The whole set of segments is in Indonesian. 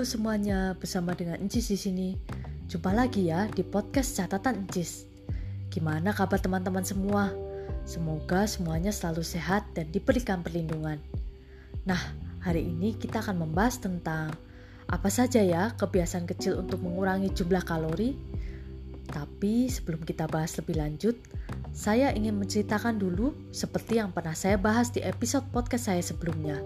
Halo semuanya, bersama dengan Encis di sini. Jumpa lagi ya di podcast catatan Encis. Gimana kabar teman-teman semua? Semoga semuanya selalu sehat dan diberikan perlindungan. Nah, hari ini kita akan membahas tentang apa saja ya kebiasaan kecil untuk mengurangi jumlah kalori. Tapi sebelum kita bahas lebih lanjut, saya ingin menceritakan dulu seperti yang pernah saya bahas di episode podcast saya sebelumnya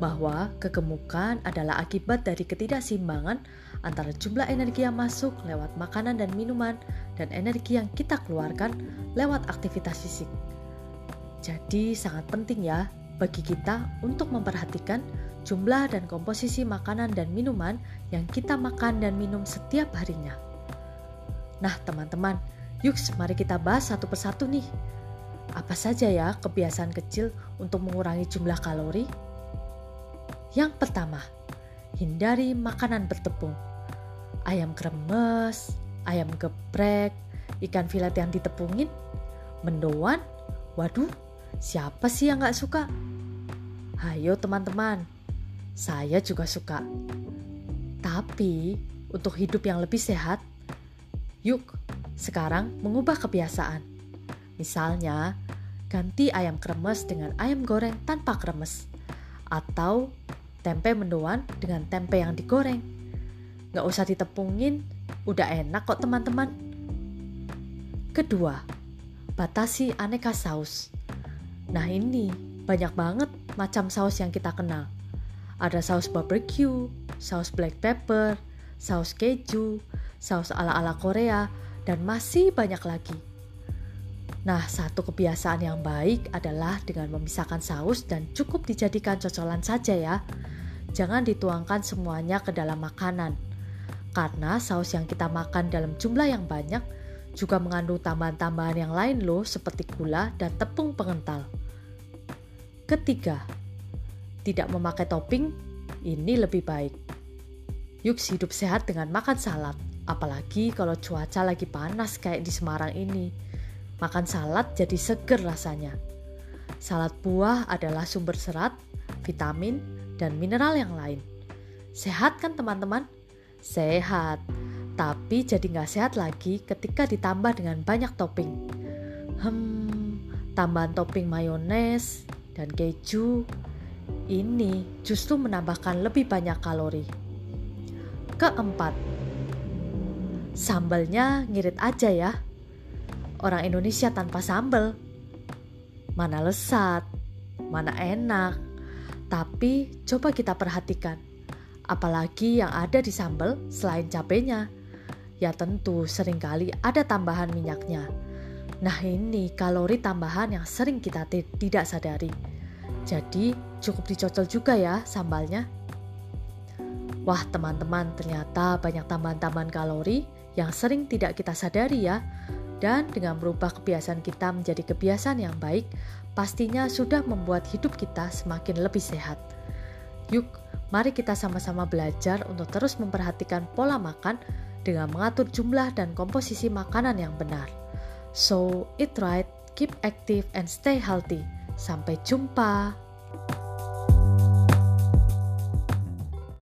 bahwa kegemukan adalah akibat dari ketidakseimbangan antara jumlah energi yang masuk lewat makanan dan minuman dan energi yang kita keluarkan lewat aktivitas fisik. Jadi sangat penting ya bagi kita untuk memperhatikan jumlah dan komposisi makanan dan minuman yang kita makan dan minum setiap harinya. Nah, teman-teman, yuk mari kita bahas satu persatu nih. Apa saja ya kebiasaan kecil untuk mengurangi jumlah kalori? Yang pertama, hindari makanan bertepung. Ayam kremes, ayam geprek, ikan filet yang ditepungin, mendoan. Waduh, siapa sih yang gak suka? Hayo teman-teman, saya juga suka. Tapi untuk hidup yang lebih sehat, yuk sekarang mengubah kebiasaan. Misalnya, ganti ayam kremes dengan ayam goreng tanpa kremes. Atau tempe mendoan dengan tempe yang digoreng. Nggak usah ditepungin, udah enak kok teman-teman. Kedua, batasi aneka saus. Nah ini banyak banget macam saus yang kita kenal. Ada saus barbecue, saus black pepper, saus keju, saus ala-ala Korea, dan masih banyak lagi. Nah, satu kebiasaan yang baik adalah dengan memisahkan saus dan cukup dijadikan cocolan saja ya. Jangan dituangkan semuanya ke dalam makanan. Karena saus yang kita makan dalam jumlah yang banyak juga mengandung tambahan-tambahan yang lain loh seperti gula dan tepung pengental. Ketiga, tidak memakai topping ini lebih baik. Yuk hidup sehat dengan makan salad, apalagi kalau cuaca lagi panas kayak di Semarang ini Makan salad jadi seger rasanya. Salad buah adalah sumber serat, vitamin, dan mineral yang lain. Sehat kan teman-teman? Sehat, tapi jadi nggak sehat lagi ketika ditambah dengan banyak topping. Hmm, tambahan topping mayones dan keju ini justru menambahkan lebih banyak kalori. Keempat, sambalnya ngirit aja ya orang Indonesia tanpa sambal. Mana lesat, mana enak. Tapi coba kita perhatikan, apalagi yang ada di sambal selain cabenya. Ya tentu sering kali ada tambahan minyaknya. Nah ini kalori tambahan yang sering kita tidak sadari. Jadi cukup dicocol juga ya sambalnya. Wah teman-teman ternyata banyak tambahan-tambahan kalori yang sering tidak kita sadari ya. Dan dengan merubah kebiasaan kita menjadi kebiasaan yang baik, pastinya sudah membuat hidup kita semakin lebih sehat. Yuk, mari kita sama-sama belajar untuk terus memperhatikan pola makan dengan mengatur jumlah dan komposisi makanan yang benar. So, eat right, keep active, and stay healthy. Sampai jumpa.